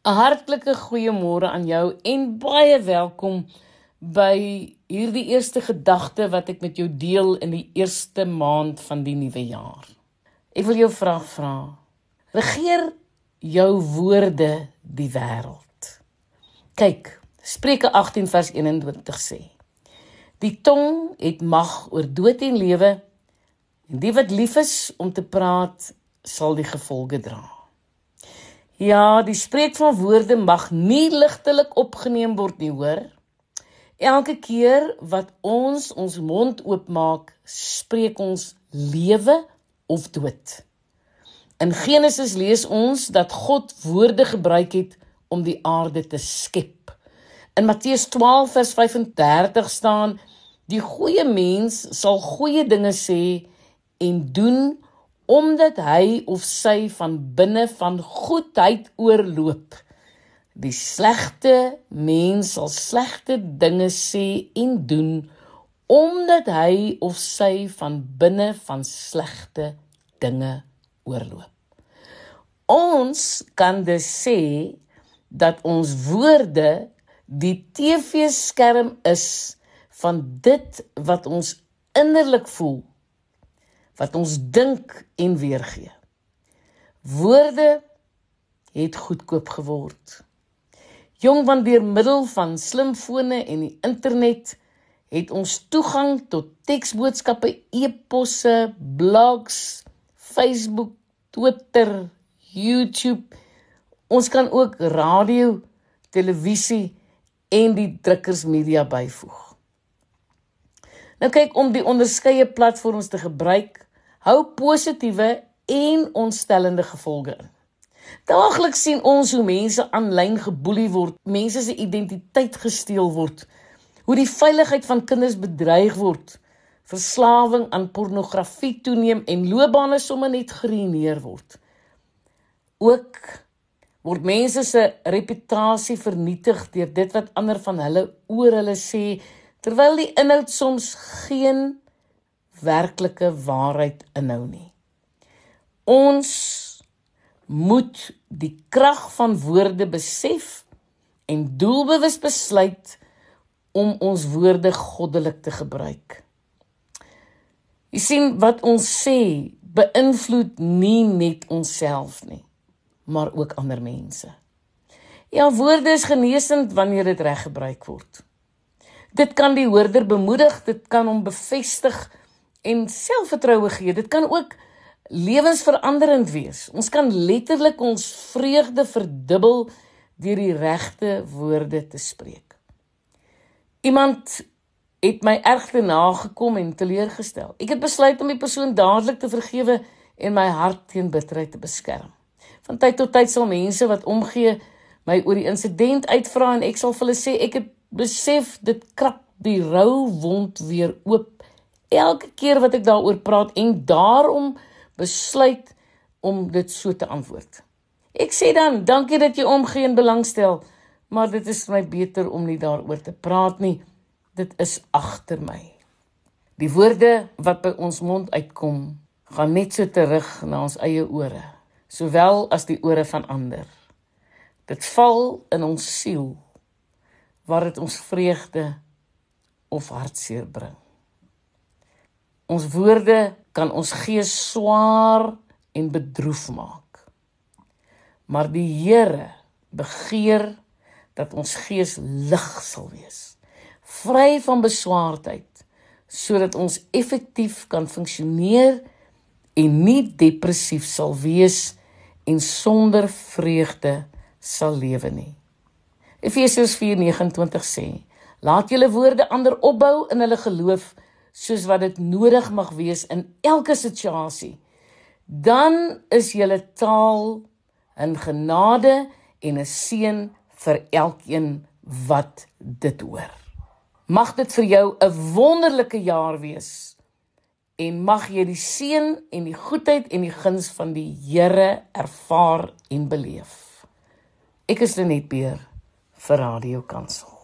'n Hartlike goeiemôre aan jou en baie welkom by hierdie eerste gedagte wat ek met jou deel in die eerste maand van die nuwe jaar. Ek wil jou vra vra. Regeer jou woorde die wêreld. Kyk, Spreuke 18 vers 21 sê: Die tong het mag oor dood en lewe en die wat lief is om te praat sal die gevolge dra. Ja, die spreek van woorde mag nie ligtelik opgeneem word nie, hoor. Elke keer wat ons ons mond oopmaak, spreek ons lewe of dood. In Genesis lees ons dat God woorde gebruik het om die aarde te skep. In Matteus 12 vers 35 staan: Die goeie mens sal goeie dinge sê en doen omdat hy of sy van binne van goedheid oorloop. Die slegte mens sal slegte dinge sê en doen omdat hy of sy van binne van slegte dinge oorloop. Ons kan dus sê dat ons woorde die TV-skerm is van dit wat ons innerlik voel wat ons dink en weergee. Woorde het goedkoop geword. Jong van deur middel van slimfone en die internet het ons toegang tot teksboodskappe, e-posse, blogs, Facebook, Twitter, YouTube. Ons kan ook radio, televisie en die drukkersmedia byvoeg. Nou kyk om die onderskeie platforms te gebruik hou positiewe en ontstellende gevolge in. Daagliks sien ons hoe mense aanlyn geboelie word, mense se identiteit gesteel word, hoe die veiligheid van kinders bedreig word, verslawing aan pornografie toeneem en loopbane sommer net geruïneer word. Ook word mense se reputasie vernietig deur dit wat ander van hulle oor hulle sê terwyl die inhoud soms geen werklike waarheid inhou nie. Ons moet die krag van woorde besef en doelbewus besluit om ons woorde goddelik te gebruik. Jy sien wat ons sê beïnvloed nie net onsself nie, maar ook ander mense. Ja, woorde is genesend wanneer dit reg gebruik word. Dit kan die hoorder bemoedig, dit kan hom bevestig en selfvertroue gee. Dit kan ook lewensveranderend wees. Ons kan letterlik ons vreugde verdubbel deur die regte woorde te spreek. Iemand het my erg te nagekom en teleurgestel. Ek het besluit om die persoon dadelik te vergewe en my hart teen bitterheid te beskerm. Van tyd tot tyd sal mense wat omgee my oor die insident uitvra en ek sal vir hulle sê ek het besef dit krap die rou wond weer oop elke keer wat ek daaroor praat en daarom besluit om dit so te antwoord. Ek sê dan, dankie dat jy omgee en belangstel, maar dit is vir my beter om nie daaroor te praat nie. Dit is agter my. Die woorde wat by ons mond uitkom, gaan net so terug na ons eie ore, sowel as die ore van ander. Dit val in ons siel waar dit ons vreugde of hartseer bring. Ons woorde kan ons gees swaar en bedroef maak. Maar die Here begeer dat ons gees lig sal wees, vry van beswaardheid, sodat ons effektief kan funksioneer en nie depressief sal wees en sonder vreugde sal lewe nie. Efesiërs 4:29 sê: Laat julle woorde ander opbou in hulle geloof soos wat dit nodig mag wees in elke situasie, dan is julle taal 'n genade en 'n seën vir elkeen wat dit hoor. Mag dit vir jou 'n wonderlike jaar wees en mag jy die seën en die goedheid en die guns van die Here ervaar en beleef. Ek is Lenet Beer vir Radio Kansel.